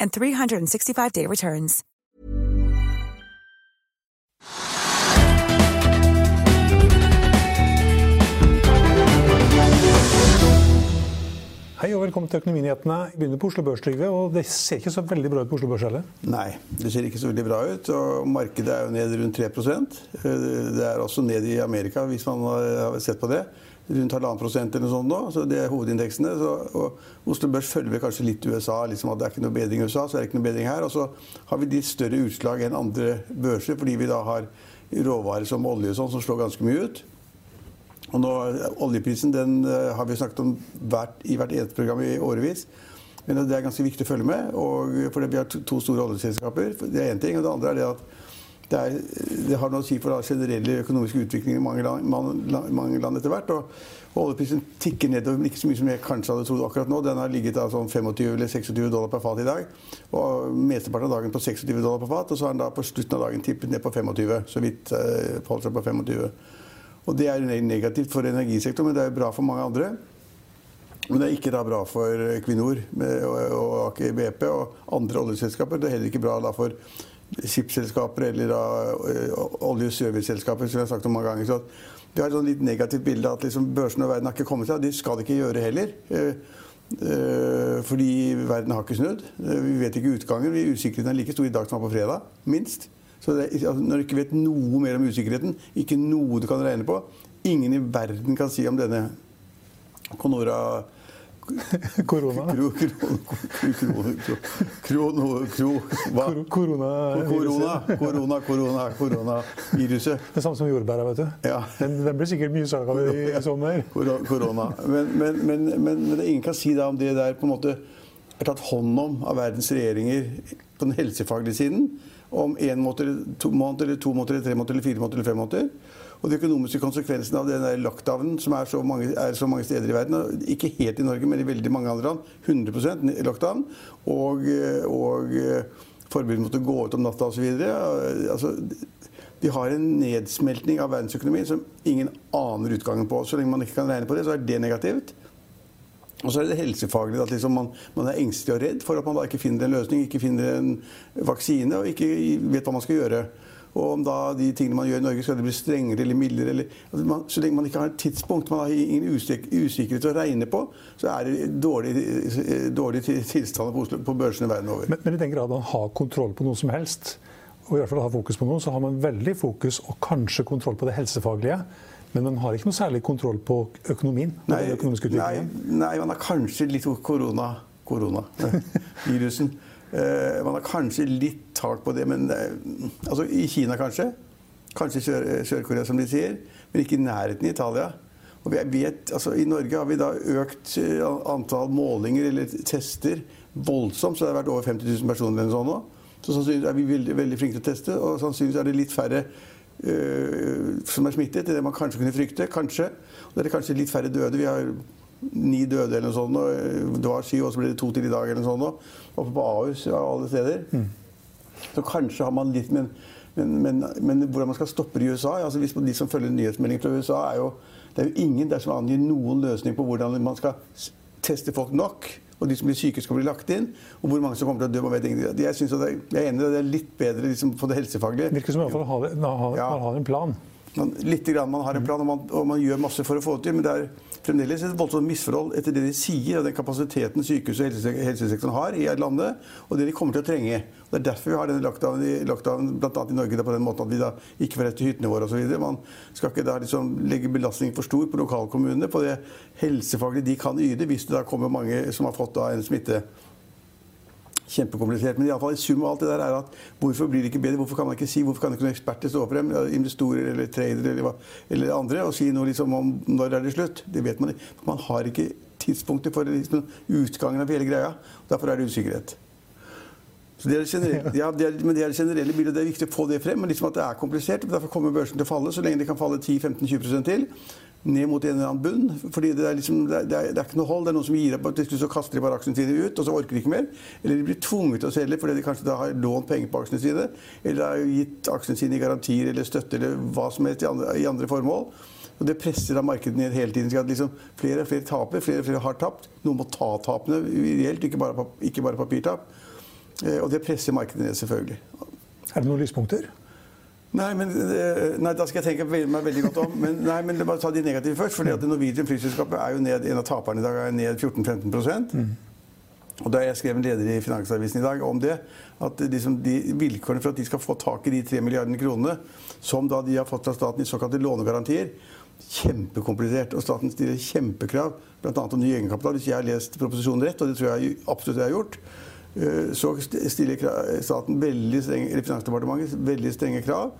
and 365-day returns. Hei og velkommen til Økonominyhetene. Vi begynner på Oslo Børs, Trygve. Og det ser ikke så veldig bra ut på Oslo Børs heller? Nei, det ser ikke så veldig bra ut. Og markedet er jo ned rundt 3 Det er også ned i Amerika, hvis man har sett på det. Rundt halvannen prosent eller noe sånt nå. Så det er hovedindeksene. Så, Oslo Børs følger kanskje litt USA. liksom at Det er ikke noe bedring i USA, så er det ikke noe bedring her. Og så har vi litt større utslag enn andre børser, fordi vi da har råvarer som olje og sånn, som slår ganske mye ut. Og nå, Oljeprisen den eh, har vi snakket om hvert, i hvert eneste program i årevis. Men det er ganske viktig å følge med. Og fordi vi har to store oljeselskaper. Det er én ting. Og det andre er det at det, er, det har noe å si for den generelle økonomiske utviklingen i mange land, mange land etter hvert. Og, og oljeprisen tikker nedover, men ikke så mye som jeg kanskje hadde trodd akkurat nå. Den har ligget av sånn 25 eller 26 dollar per fat i dag. Og mesteparten av dagen på 26 dollar per fat. Og så har den da på slutten av dagen tippet ned på 25. Så vidt eh, holdt seg på 25. Og det er negativt for energisektoren, men det er bra for mange andre. Men det er ikke da bra for Equinor og Aker BP og andre oljeselskaper. Det er heller ikke bra da for skipsselskaper eller da olje- og serviceselskaper, som jeg har sagt om mange ganger. Så vi har et sånn litt negativt bilde at liksom børsen og verden har ikke kommet seg. Det skal det ikke gjøre heller. Fordi verden har ikke snudd. Vi vet ikke utgangen. Usikkerheten er like stor i dag som var på fredag. Minst. Så det, altså, Når du ikke vet noe mer om usikkerheten, ikke noe du kan regne på Ingen i verden kan si om denne Conora Korona? Korona Korona, korona, koronaviruset. Det samme som jordbæra, vet du. Ja. Den, den blir sikkert mye sak av i, sommer. Korona. Men, men, men, men, det ingen kan si da om det der på en måte er tatt hånd om av verdens regjeringer på den helsefaglige siden om én måned, to måneder, eller to måneder, eller tre måneder, eller fire måneder eller fem måneder. Og de økonomiske konsekvensene av den lockdownen som er så, mange, er så mange steder i verden, ikke helt i Norge, men i veldig mange andre land, 100% lockdown, og, og forbud mot å gå ut om natta osv. Altså, de har en nedsmeltning av verdensøkonomien som ingen aner utgangen på. Så lenge man ikke kan regne på det, så er det negativt. Og så er det helsefaglig at liksom man, man, er engstelig og redd for at man da ikke finner en løsning, ikke finner en vaksine og ikke vet hva man skal gjøre. Og om da de tingene man gjør i Norge, skal det bli strengere eller mildere eller, altså man, Så lenge man ikke har et tidspunkt, man har ingen usik usikkerhet å regne på, så er det dårlige dårlig tilstander på, på børsene verden over. Men, men i den grad man har kontroll på noe som helst, og i hvert fall har fokus på noe, så har man veldig fokus og kanskje kontroll på det helsefaglige. Men man har ikke noe særlig kontroll på økonomien? Nei, nei, nei, man har kanskje litt korona, koronavirusen. uh, man har kanskje litt tak på det, men uh, altså i Kina kanskje. Kanskje Sør-Korea, som de sier. Men ikke i nærheten i Italia. Og vi vet, altså I Norge har vi da økt eh, antall målinger eller tester voldsomt. Så det har vært over 50 000 personer eller sånn nå. Så sannsynligvis er vi veldig, veldig flinke til å teste. Og sannsynligvis er det litt færre uh, som er smittet, det man kanskje kunne frykte. Kanskje. Og det er kanskje litt færre døde. Vi har ni døde eller noe sånt. Og det var syv, og så ble det to til i dag eller noe sånt. Oppe på Ahus og alle steder. Mm. Så kanskje har man litt men, men, men, men, hvordan man skal stoppe det i USA altså hvis De som følger nyhetsmeldinger fra USA, er jo, det er jo ingen der som angir noen løsning på hvordan man skal teste folk nok og de som blir syke, skal bli lagt inn. Og hvor mange som kommer til å dø. Man vet ingenting. Jeg, synes at det, jeg er enig det er litt bedre liksom, på det helsefaglige. Virker som i hvert fall har, har, har en plan. Man, litt grann man har en plan, og man, og man, gjør masse for å få det til. Men det er fremdeles et voldsomt misforhold etter det de sier, og den kapasiteten sykehuset og helsesektoren har i landet, og det de kommer til å trenge. Det er derfor vi har denne lockdownen, lockdown, bl.a. i Norge, på den måten at vi da ikke får rett til hyttene våre osv. Man skal ikke da liksom legge belastningen for stor på lokalkommunene, på det helsefaglige de kan yte, hvis det da kommer mange som har fått da en smitte kjempekomplisert. Men i, alle fall, i sum av alt det der er at hvorfor blir det ikke bedre? Hvorfor kan man ikke si, hvorfor kan ikke noen eksperter stå frem, investorer eller tradere eller, eller, andre, og si noe liksom om når er det slutt? Det vet man ikke. Man har ikke tidspunktet for liksom, utgangen av hele greia. Derfor er det usikkerhet. Så det er generelle, ja, det er, men det er det generelle bildet. Det er viktig å få det frem. Men liksom at det er komplisert. Derfor kommer børsen til å falle. Så lenge det kan falle 10-15-20% til, ned mot en eller annen bunn. fordi det er, liksom, det er, det er, ikke noe hold. Det er noen som gir opp, og så kaster de bare aksjene sine ut, og så orker de ikke mer. Eller de blir tvunget til å selge fordi de kanskje da har lånt penger på aksjene sine. Eller har gitt aksjene sine i garantier eller støtte eller hva som helst i andre, i andre formål. Og Det presser da markedet ned hele tiden. at liksom Flere og flere taper, flere og flere har tapt. Noen må ta tapene reelt, ikke bare, ikke bare papirtap. Eh, og det presser markedet ned, selvfølgelig. Er det noen lyspunkter? Nei, men, eh, nei, da skal jeg tenke meg veldig godt om. Men, nei, men bare ta de negative først. fordi at Norwegian flyselskapet er jo ned, en av taperne i dag er ned 14-15 mm. Og Da har jeg skrevet en leder i Finansavisen i dag om det. At liksom, de vilkårene for at de skal få tak i de 3 milliardene kronene som da de har fått fra staten i såkalte lånegarantier, kjempekomplisert. Og staten stiller kjempekrav, bl.a. om ny egenkapital. Hvis jeg har lest proposisjonen rett, og det tror jeg absolutt jeg har gjort, så stiller staten veldig strenge, Finansdepartementet veldig strenge krav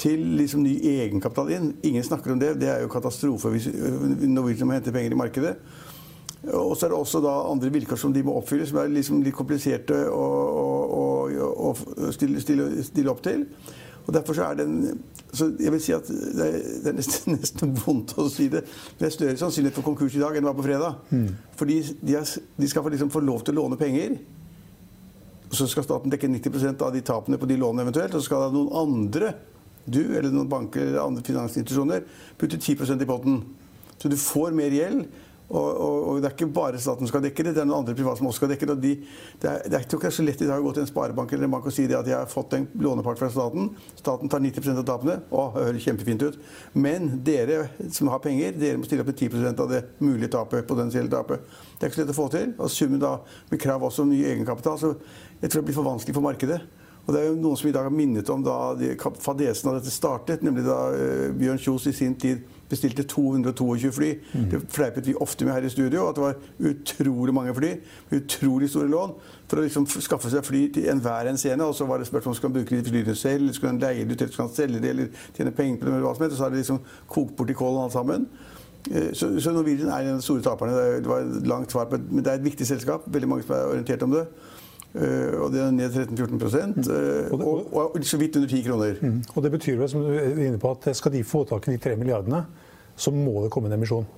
til liksom ny egenkapital inn. Ingen snakker om det. Det er jo katastrofe hvis eh, Norwegian må hente penger i markedet. Og så er det også da andre vilkår som de må oppfylle, som er liksom litt kompliserte å, å, å, å stille, stille, stille, opp til. Og derfor så er den så jeg vil si at Det er, det er nesten, nesten, vondt å si det. Det er større sannsynlighet for konkurs i dag enn det var på fredag. Mm. Fordi de, er, de skal liksom få lov til å låne penger. Så skal staten dekke 90% av de tapene på de lånene eventuelt. Og så skal da noen andre, du eller noen banker eller andre finansinstitusjoner, putte 10% i potten. Så du får mer gjeld. Og, og, og, det er ikke bare staten som skal dekke det, det er noen andre private som også skal dekke det. De, det, er, det er ikke så lett i dag å gå til en sparebank eller en bank og si at de har fått en lånepart fra staten. Staten tar 90% av tapene. Å, det høres kjempefint ut. Men dere som har penger, dere må stille opp med 10 av det mulige tapet, potensielle tapet. Det er ikke så lett å få til. Og summen da med krav også om ny egenkapital. så jeg tror det blir for vanskelig for markedet. Og det er jo noen som i dag har minnet om da fadesen av dette startet, nemlig da uh, Bjørn Kjos i sin tid bestilte 222 fly. Det fleipet vi ofte med her i studio, at det var utrolig mange fly. Utrolig store lån. For å liksom skaffe seg fly til enhver en scene. Og så var det spørsmål om man skulle bruke de flyene selv, eller skal man leie det ut, eller skal man selge det, eller tjene penger på det, eller hva som helst. Og så har det liksom kokt bort i kålen alt sammen. Eh, så, så Norwegian er en av de store taperne. Det var et langt svar på Men det er et viktig selskap. Veldig mange som er orientert om det. Uh, og det er ned 13-14 mm. uh, og, og, og, så vidt under 10 kroner. Mm. Og Det betyr vel, som du er inne på, at skal de få tak i de 3 milliardene, så må det komme en emisjon?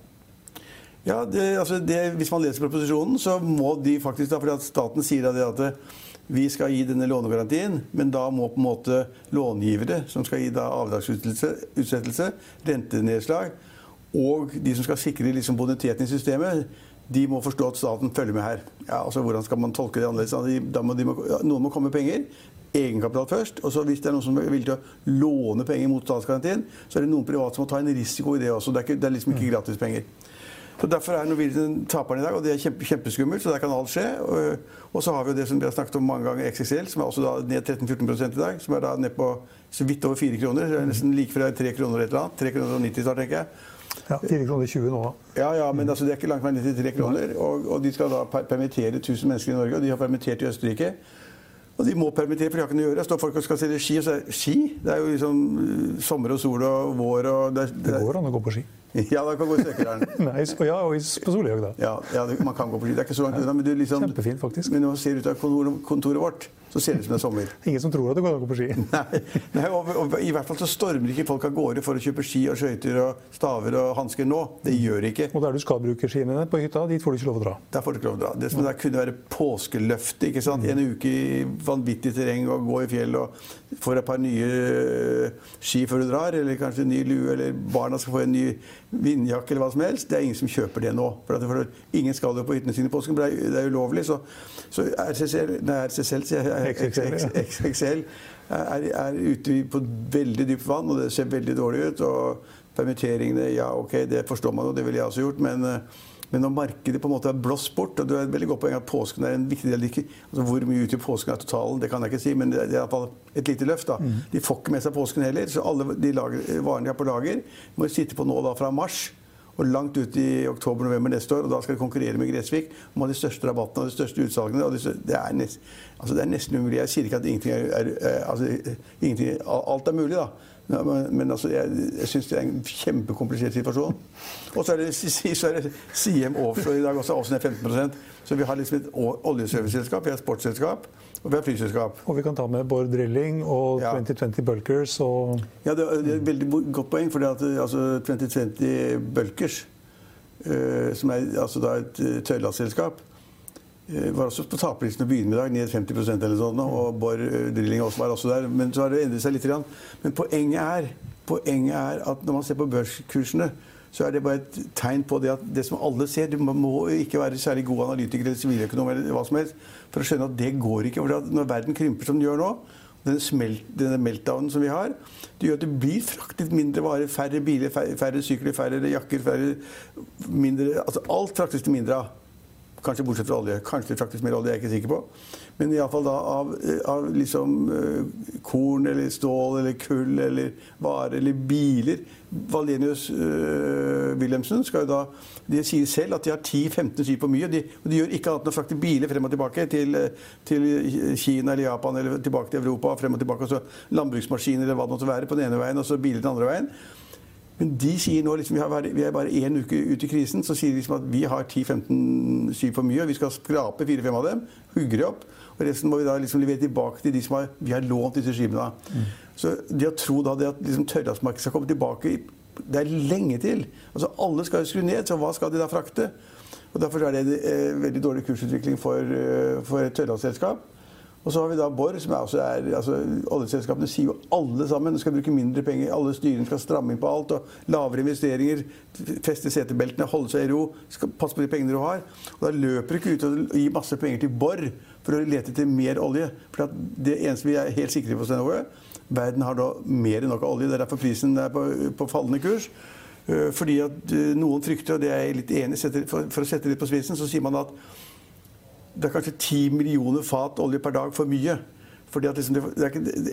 Ja, det, altså det, Hvis man leser proposisjonen, så må de faktisk da, fordi at staten sier da det at eh, vi skal gi denne lånegarantien, men da må på en måte långivere, som skal gi da avdragsutsettelse, rentenedslag, og de som skal sikre liksom boniteten i systemet, de må forstå at staten følger med her. Ja, altså Hvordan skal man tolke det annerledes? Da må de, noen må komme med penger. Egenkapital først. Og så hvis det er noen som er villig til å låne penger mot statsgarantien, så er det noen private som må ta en risiko i det også. Det er, ikke, det er liksom ikke gratis penger. Så Derfor er Norwegian taperen i dag, og det er kjempe, kjempeskummelt. Så der kan alt skje. Og, og, så har vi jo det som vi har snakket om mange ganger, XXL, som er også da ned 13-14 i dag. Som er da ned på så vidt over 4 kroner. Det er nesten like fra 3 kroner et eller annet. 3 kroner og 90 snart, tenker jeg. Ja, 4 kroner 20 nå. Ja, ja, men altså, det er ikke langt fra 93 kroner. Og, og, de skal da permittere 1000 mennesker i Norge, og de har permittert i Østerrike. Og de må permittere, for de har ikke noe å gjøre. Står folk og skal selge ski, og så er ski? Det er jo liksom uh, sommer og sol og vår og Det, det, det går an å gå på ski. Ja, da kan gå i Støkker'n. Nei, ja, og på Solhjøg, da. Ja, ja, man kan gå på ski. Det er ikke så langt unna. Men du liksom, Kjempefint, faktisk. Men når man ser ut av kontoret vårt så ser det ut som det er sommer. Ingen som tror at det går an å gå på ski. Nei, Nei og, og, I hvert fall så stormer ikke folk av gårde for å kjøpe ski og skøyter og staver og hansker nå. Det gjør de ikke. Og der du skal bruke skiene på hytta, dit får du ikke lov å dra? Der får du ikke lov å dra. Det som der kunne være påskeløftet. ikke sant? En uke i vanvittig terreng og gå i fjell og få et par nye eh, ski før du drar, eller kanskje en ny lue, eller barna skal få en ny vindjakke eller hva som helst. Det er ingen som kjøper det nå. For, Ingen skal jo på hyttene sine i påsken, for det er ulovlig. Så, så RCC, nei, RCC, XXL er, er ute på veldig dypt vann, og det ser veldig dårlig ut. og Permitteringene, ja ok, det forstår man jo, det ville jeg også gjort. men men når markedet på en måte er blåst bort og du har et veldig godt poeng at Påsken er en viktig del altså Hvor mye utgjør påsken av totalen, det kan jeg ikke si, men det er iallfall et lite løft. da. Mm. De får ikke med seg påsken heller, så alle de lager, varene de har på lager, må sitte på nå da fra mars og langt ut i oktober-november neste år. og Da skal de konkurrere med Gressvik om de største rabattene og de største utsalgene. og det, er nest, altså det er nesten umulig. Jeg sier ikke at ingenting er, er, er altså, ingenting, alt er mulig, da. Men, men altså, jeg, jeg syns det er en kjempekomplisert situasjon. Og så er det, så er det CM Offshore i dag også, også ned 15 Så vi har liksom et oljeserviceselskap, vi har et sportsselskap. Og vi har flyselskap. Og vi kan ta med Bård Drilling og ja. 2020 Bulkers og Ja, det er et veldig godt poeng. For altså, 2020 Bulkers, uh, som er altså da et uh, tørrlastselskap, uh, var også på taperlisten å begynne med i dag, ned 50% eller sånn. Og Bård Drilling også var også der. Men så har det endret seg litt. Men poenget er, poenget er at når man ser på børskursene så er det bare et tegn på det at det som alle ser Du må ikke være særlig god analytiker eller siviløkonom eller hva som helst for å skjønne at det går ikke. For når verden krymper som den gjør nå, denne, smelt, denne meltdownen som vi har, det gjør at det blir fraktet mindre varer, færre biler, færre, færre sykler, færre jakker, færre mindre Altså alt fraktes det mindre av. Kanskje bortsett fra olje. Kanskje det fraktes mer olje, jeg er ikke sikker på. Men iallfall da av, av liksom uh, korn eller stål eller kull eller varer eller biler. Valenius uh, Wilhelmsen skal jo da De sier selv at de har 10-15 skip for mye. De, og de gjør ikke annet enn å frakte biler frem og tilbake til, til, Kina eller Japan eller tilbake til Europa. frem og tilbake, og så Landbruksmaskiner eller hva det måtte være på den ene veien, og så biler den andre veien. Men de sier nå liksom, vi, er bare én uke ute i krisen, så sier de liksom at vi har 10-15 syv for mye, og vi skal skrape fire-fem av dem, hugge opp. Og resten må vi da liksom levere tilbake til de som har, vi har lånt disse skipene av. Mm. Så det å tro da det at liksom tørrlastmarkedet skal komme tilbake Det er lenge til. Altså Alle skal jo skru ned, så hva skal de da frakte? Og Derfor er det en eh, veldig dårlig kursutvikling for, eh, for et tørrlastselskap. Og så har vi da Borr, som er, altså, Oljeselskapene sier jo alle sammen skal bruke mindre penger. Alle styrene skal stramme inn på alt. og Lavere investeringer, feste setebeltene, holde seg i ro. skal Passe på de pengene du har. Og Da løper du ikke ut og gir masse penger til Borr for å lete etter mer olje. For det eneste vi er helt sikre på, Stenover, verden har da mer enn nok olje. Det er derfor prisen er på, på fallende kurs. Øh, fordi at øh, noen frykter, og det er jeg litt enig i, for å sette det litt på spissen, så sier man at det er kanskje 10 millioner fat olje per dag for mye. Fordi at liksom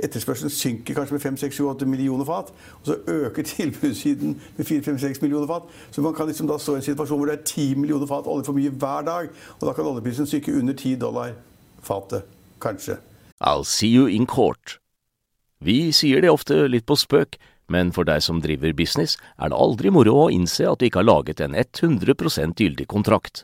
Etterspørselen synker kanskje med 5-6-7-8 millioner fat. Og så øker tilbudssiden med 4-5-6 millioner fat. Så man kan liksom da stå i en situasjon hvor det er 10 millioner fat olje for mye hver dag. Og da kan oljeprisen synke under 10 dollar fatet. Kanskje. I'll see you in court. Vi sier det ofte litt på spøk, men for deg som driver business, er det aldri moro å innse at du ikke har laget en 100% gyldig kontrakt.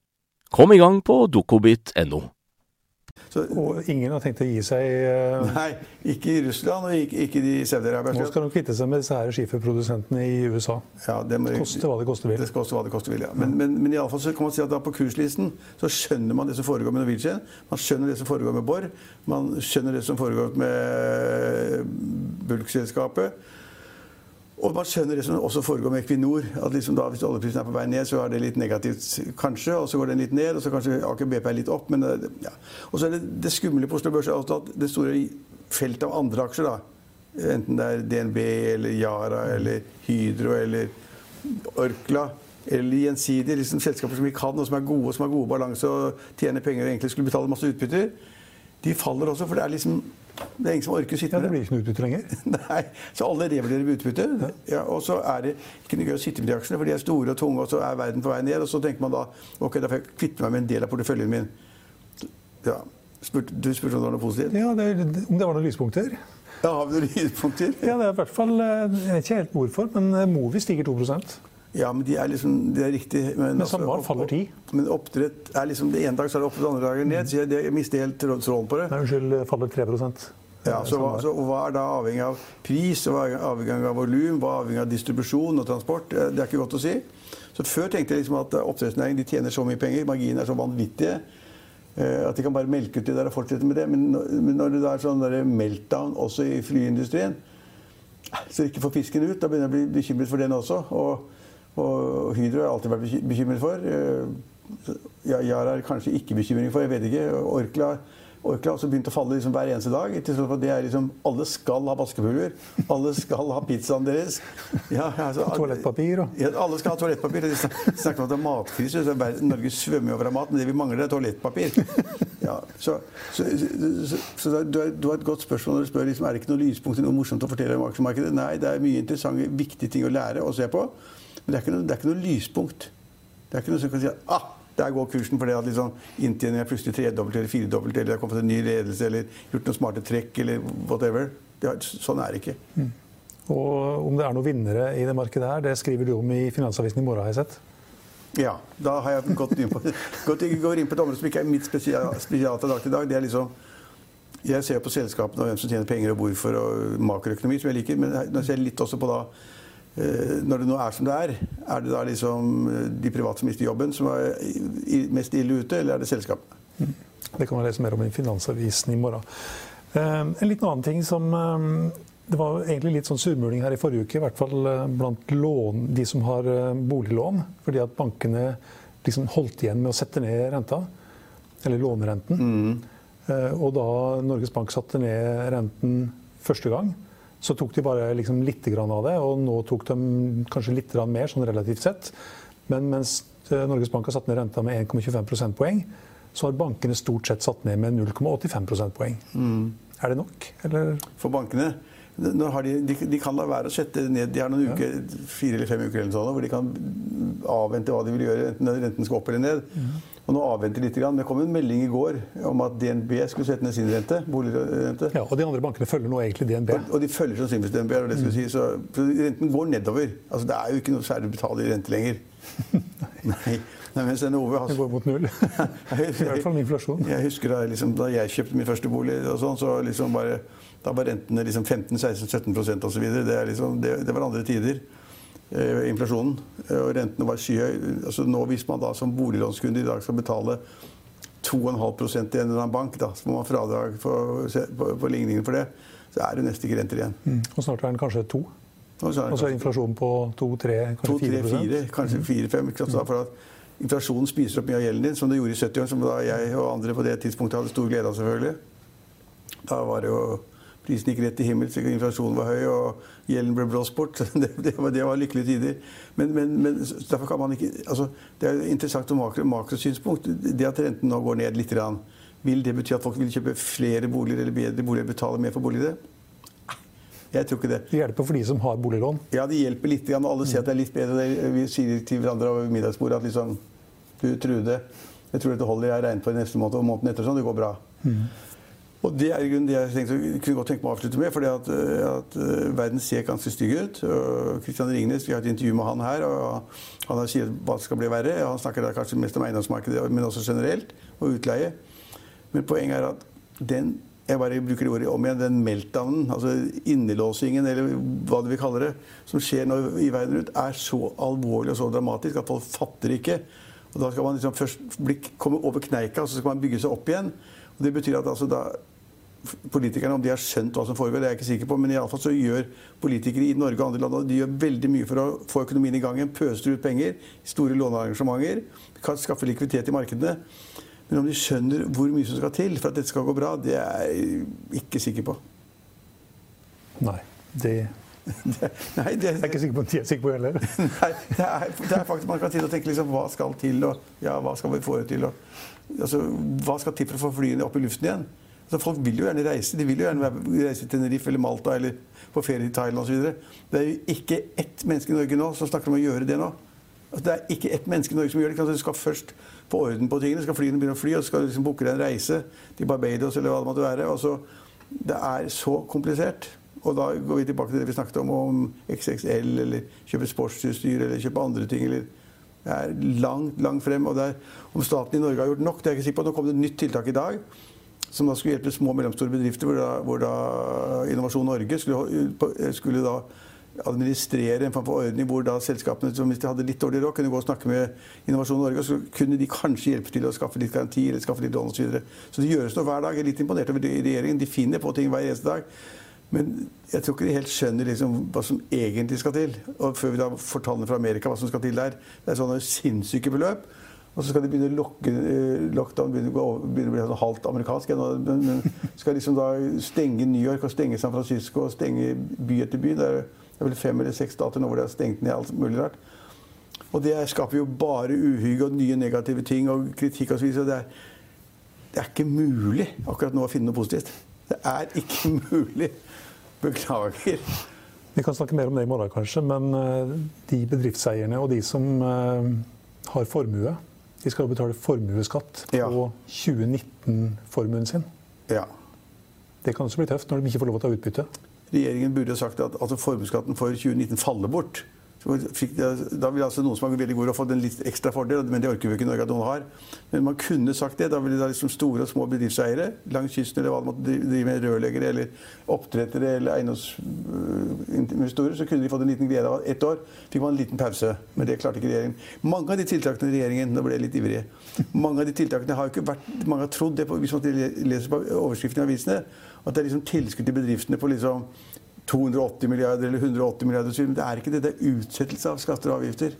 Kom i gang på dokobit.no. Og ingen har tenkt å gi seg? Uh... Nei, ikke i Russland og ikke, ikke de Saudi-Arabia. Nå skal de kvitte seg med disse her skiferprodusentene i USA. Ja, det må, koste hva det koste vil. Det koste hva det koste vil, ja. Men, men, men i alle fall kan man si at da på kurslisten så skjønner man det som foregår med Norwegian. Man skjønner det som foregår med Borr. Man skjønner det som foregår med Bulk-selskapet. Og man skjønner det som også foregår med Equinor. at liksom da, Hvis oljeprisen er på vei ned, så er det litt negativt, kanskje. Og så går den litt ned, og så kanskje Aker BP er litt opp. men ja. Og så er det det skumle på Oslo Børs at det store feltet av andre aksjer, da, enten det er DNB eller Yara eller Hydro eller Orkla eller gjensidige liksom selskaper som vi kan, og som er gode og som har gode balanse og tjener penger og egentlig skulle betale masse utbytter, de faller også. For det er liksom Det er ingen som orker å sitte Ja, med Det blir ikke noe utbytte lenger. Nei, Så alle revurderer utbytte. Ja, og så er det ikke noe gøy å sitte med de aksjene, for de er store og tunge, og så er verden på vei ned. Og så tenker man da ok, da får jeg kvitte meg med en del av porteføljen min. Ja, Spurt, Du spurte om det var noe positivt? Ja, det, Om det var noen lyspunkter? Ja, Har vi noen lyspunkter? Ja, det er i hvert fall, eh, Jeg vet ikke helt hvorfor, men eh, Movi stiger 2 Ja, men de er liksom, det er riktig. Men, Men SalMar faller ti? Men oppdrett er liksom det ene dag så er det opp, den andre dagen ned. Så jeg, det, jeg mister helt tråd- tråden på det. Nei, unnskyld, faller 3% Ja, så, hva, så hva er da avhengig av pris, hva er avhengig av volum, hva er avhengig av distribusjon og transport? Eh, Det er ikke godt å si. Så Før tenkte jeg liksom at eh, oppdrettsnæringen de tjener så mye penger, marginene er så vanvittige, eh, at de kan bare melke ut det der og fortsette med det. Men når, det er sånn der meltdown også i flyindustrien, så ikke får fisken ut, da begynner jeg å bli bekymret for den også. Og, og Hydro har jeg alltid vært bekymret for. Eh, Yara er kanskje ikke bekymring for, jeg vet ikke. Orkla, Orkla har begynt å falle liksom hver eneste dag. til slutt det er liksom, Alle skal ha vaskepulver. Alle skal ha pizzaen deres. Ja, altså, Toalettpapir og ja, alle skal ha toalettpapir. De snakker om at det er matkrise. så Norge svømmer over av mat, men det vi mangler, er toalettpapir. Ja, så så, så, så du, har, du har et godt spørsmål når du spør liksom, er det ikke noe lyspunkt noe morsomt å fortelle om aksjemarkedet. Nei, det er mye interessante, viktige ting å lære og se på. Men det er ikke noe, det er ikke noe lyspunkt. Det er ikke noe som kan si at ah, der går kursen fordi at liksom, inntjeningen er plutselig tredobbelt eller firedobbelt, eller det har kommet en ny ledelse, eller gjort noen smarte trekk, eller whatever. Det sånn er det ikke. Og om det er noen vinnere i det markedet her, det skriver du om i Finansavisen i morgen, har jeg sett. Ja, da har jeg gått inn på, gått, går inn på et område som ikke er mitt spesial, spesialt av dag til dag. Det er liksom Jeg ser på selskapene og hvem som tjener penger og hvorfor, og makroøkonomi, som jeg liker. Men jeg ser litt også på da Når det nå er som det er, er det da liksom eh, de private som mister jobben, som er mest ille ute, eller er det selskapene? Det kan man lese mer om i Finansavisen i morgen. Eh, En liten annen ting som eh, Det var egentlig litt sånn surmuling her i forrige uke, i hvert fall eh, blant lån, de som har eh, boliglån. Fordi at bankene liksom holdt igjen med å sette ned renta. Eller lånerenten. Mm. Og da Norges Bank satte ned renten første gang, så tok de bare liksom litt grann av det. Og nå tok de kanskje litt grann mer, sånn relativt sett. Men mens eh, Norges Bank har satt ned renta med 1,25 prosentpoeng, så har bankene stort sett satt ned med 0,85 prosentpoeng. Er det nok, eller? For bankene de, de, de kan la være å sette ned De har noen uker, fire eller fem uker eller sånn, hvor de kan avvente hva de vil gjøre, enten renten skal opp eller ned. Og nå avventer litt. Det kom en melding i går om at DNB skulle sette ned sin rente. boligrente. Ja, og de andre bankene følger nå egentlig DNB. Og, og de følger sannsynligvis DNB. det jeg mm. si. Så, så renten går nedover. Altså, det er jo ikke noe særlig å betale i rente lenger. Nei. Nei, mens NHO har Det går mot null. I hvert fall med inflasjon. Jeg husker da, liksom, da jeg kjøpte min første bolig, og sånn, så liksom bare, da var rentene liksom 15-16-17% osv. Det, liksom, det, det var andre tider. Eh, inflasjonen. Eh, og rentene var skyhøy. Altså, nå Hvis man da som boliglånskunde i dag skal betale 2,5% i en eller annen bank, da, så må man fradrag for, for, for ligningen for det, så er det nesten ikke renter igjen. Mm. Og snart er den kanskje to. Og så er det Og så kanskje inflasjonen på to, tre, to, kanskje tre, 4 fire, kanskje fire-fem. For at inflasjonen spiser opp mye av gjelden din, som det gjorde i 70-årene, som da jeg og andre på det tidspunktet hadde stor glede av, selvfølgelig. Da var det jo Prisen gikk rett til himmels, inflasjonen var høy og gjelden ble blåst bort. Det, det, var, det var lykkelige tider. Men, men, men derfor kan man ikke altså, Det er interessant om makro, makrosynspunkt. Det at renten nå går ned litt, vil det bety at folk vil kjøpe flere boliger eller bedre boliger, betale mer for boliger? Jeg tror ikke det. Det hjelper for de som har boliglån. Ja, det hjelper litt. og Alle ser at det er litt bedre. Vi sier til hverandre over middagsbordet at liksom Du, Trude, jeg tror dette holder. Jeg regner på det neste måned og måneden etter. sånn, Det går bra. Og Det er i grunnen det jeg tenkte, kunne godt tenke meg å avslutte med. fordi at, at uh, verden ser ganske stygg ut. Kristian Ringnes, Vi har et intervju med han her. og Han sier hva det skal bli verre. Han snakker da kanskje mest om eiendomsmarkedet, men også generelt. Og utleie. Men poenget er at den jeg bare bruker det ordet om igjen, den meltdownen, altså innelåsingen, eller hva du vil kalle det, som skjer nå i verden rundt, er så alvorlig og så dramatisk at folk fatter ikke. Og Da skal man liksom først bli, komme over kneika, og så skal man bygge seg opp igjen. Og Det betyr at altså da politikerne, om de har skjønt hva som foregår, det er jeg ikke sikker på, men i alle fall så gjør politikere i Norge og andre land de gjør veldig mye for å få økonomien i gang igjen. Pøser ut penger, store lånearrangementer, kan skaffe likviditet i markedene. Men om de skjønner hvor mye som skal til for at dette skal gå bra, det er jeg ikke sikker på. Nei. Det Nei, det, jeg er ikke sikker på om de er sikre på heller. Nei, det er, det er faktisk, Man kan til å tenke liksom, hva skal til, og ja, hva skal vi få til? Og, altså, hva skal til for å få flyene opp i luften igjen? Altså, folk vil jo gjerne reise. De vil jo gjerne reise til Tenerife eller Malta eller på ferie i Thailand osv. Det er jo ikke ett menneske i Norge nå som snakker om å gjøre det nå. Altså, det er ikke ett menneske i Norge som gjør det. Altså, du skal først få orden på tingene. Skal flyene begynne å fly, og så skal du liksom booke deg en reise til Barbados eller hva det måtte være. Altså, det er så komplisert. Og da går vi tilbake til det vi snakket om, om XXL, eller kjøpe sportsutstyr, eller kjøpe andre ting. eller det er langt, langt frem. og er, Om staten i Norge har gjort nok, det er jeg ikke sikker på. Nå kom det et nytt tiltak i dag som da skulle hjelpe små og mellomstore bedrifter, hvor da, hvor da Innovasjon Norge skulle, skulle, da administrere en form for ordning hvor da selskapene som hvis de hadde litt dårlig råd, kunne gå og snakke med Innovasjon Norge, og så kunne de kanskje hjelpe til å skaffe litt garanti eller skaffe litt lån osv. Så, videre. så det gjøres noe hver dag. Jeg er litt imponert over regjeringen. De finner på ting hver eneste dag. Men jeg tror ikke de helt skjønner liksom hva som egentlig skal til. Og før vi da får tallene fra Amerika hva som skal til der. Det er sånne sinnssyke beløp. Og så skal de begynne å lokke, eh, lockdown begynne å, begynne å bli sånn halvt amerikansk. Men, skal liksom da stenge New York og stenge San Francisco og stenge by etter by. Det er, det vel fem eller seks stater nå hvor de har stengt ned alt mulig rart. Og det skaper jo bare uhygge og nye negative ting og kritikk osv. Så, så det, er, det er ikke mulig akkurat nå å finne noe positivt. Det er ikke mulig. Beklager. Vi kan snakke mer om det i morgen, kanskje. Men eh, de bedriftseierne og de som eh, har formue de skal betale formuesskatt på ja. 2019-formuen sin. Ja. Det kan også bli tøft når de ikke får lov til å ta utbytte. Regjeringen burde sagt at altså, formuesskatten for 2019 faller bort. Da ville altså noen som var veldig gode, fått en litt ekstra fordel, men det orker vi ikke i Norge at noen har. Men man kunne sagt det. Da ville da liksom store og små bedriftseiere langs kysten eller hva det måtte drive med, rørleggere eller oppdrettere eller eiendomsinvestorer, så kunne de fått en liten glede av ett år. Fikk man en liten pause. Men det klarte ikke regjeringen. Mange av de tiltakene i regjeringen Nå ble jeg litt ivrig. Mange av de tiltakene har jo ikke vært Mange har trodd det på, hvis man leser på overskriften i avisene, at det er liksom tilskudd til bedriftene på liksom 280 milliarder eller 180 milliarder. Men det er ikke det. Det er utsettelse av skatter og avgifter.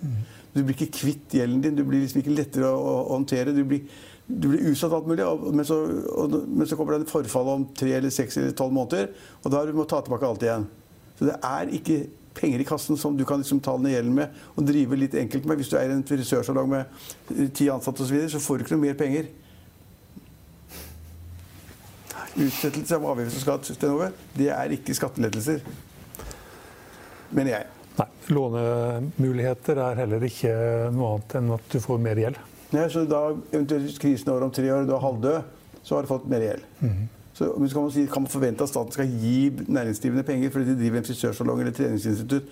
Du blir ikke kvitt gjelden din. Du blir liksom ikke lettere å, å håndtere. Du blir, du blir utsatt alt mulig. Men så, og, men så kommer det en forfall om tre eller seks eller tolv måneder, og da må du ta tilbake alt igjen. Så det er ikke penger i kassen som du kan liksom ta ned gjelden med og drive litt enkelt med. Hvis du er i en frisørsalong med ti ansatte osv., så, videre, så får du ikke noe mer penger. Utsettelse av avgifts- og skatt det er ikke skattelettelser. Mener jeg. Nei. Lånemuligheter er heller ikke noe annet enn at du får mer gjeld. Nei, så da eventuelt krisen over om tre år, du er halvdød, så har du fått mer gjeld. Mm -hmm. Så kan man, si, kan man, forvente at staten skal gi næringsdrivende penger fordi de driver en frisørsalong eller treningsinstitutt,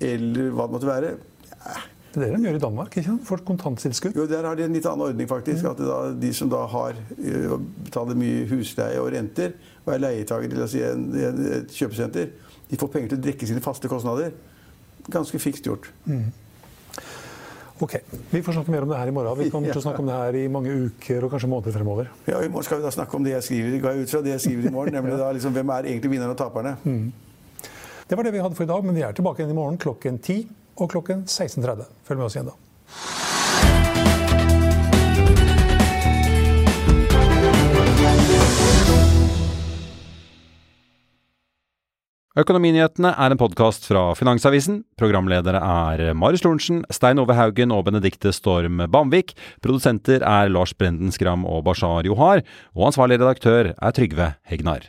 eller hva det måtte være? Ja. Det er det de gjør i Danmark. ikke sant? Folk kontanttilskudd. Jo, Der har de en litt annen ordning, faktisk. At da, de som da har uh, betaler mye husleie og renter, og er leietaker til si et kjøpesenter, de får penger til å dekke sine faste kostnader. Ganske fikst gjort. Mm. Ok, Vi får snakke mer om det her i morgen. Vi kommer til å snakke om det her i mange uker og kanskje måneder fremover. Ja, I morgen skal vi da snakke om det jeg skriver, ga ut fra det jeg skriver i morgen. nemlig da liksom, Hvem er egentlig vinnerne og taperne? Mm. Det var det vi hadde for i dag, men vi er tilbake igjen i morgen klokken ti og klokken 16.30. Følg med oss igjen da. Økonominyhetene er en podkast fra Finansavisen. Programledere er Marius Lorentzen, Stein Ove Haugen og Benedikte Storm Bamvik. Produsenter er Lars Brenden Skram og Bashar Johar. Og ansvarlig redaktør er Trygve Hegnar.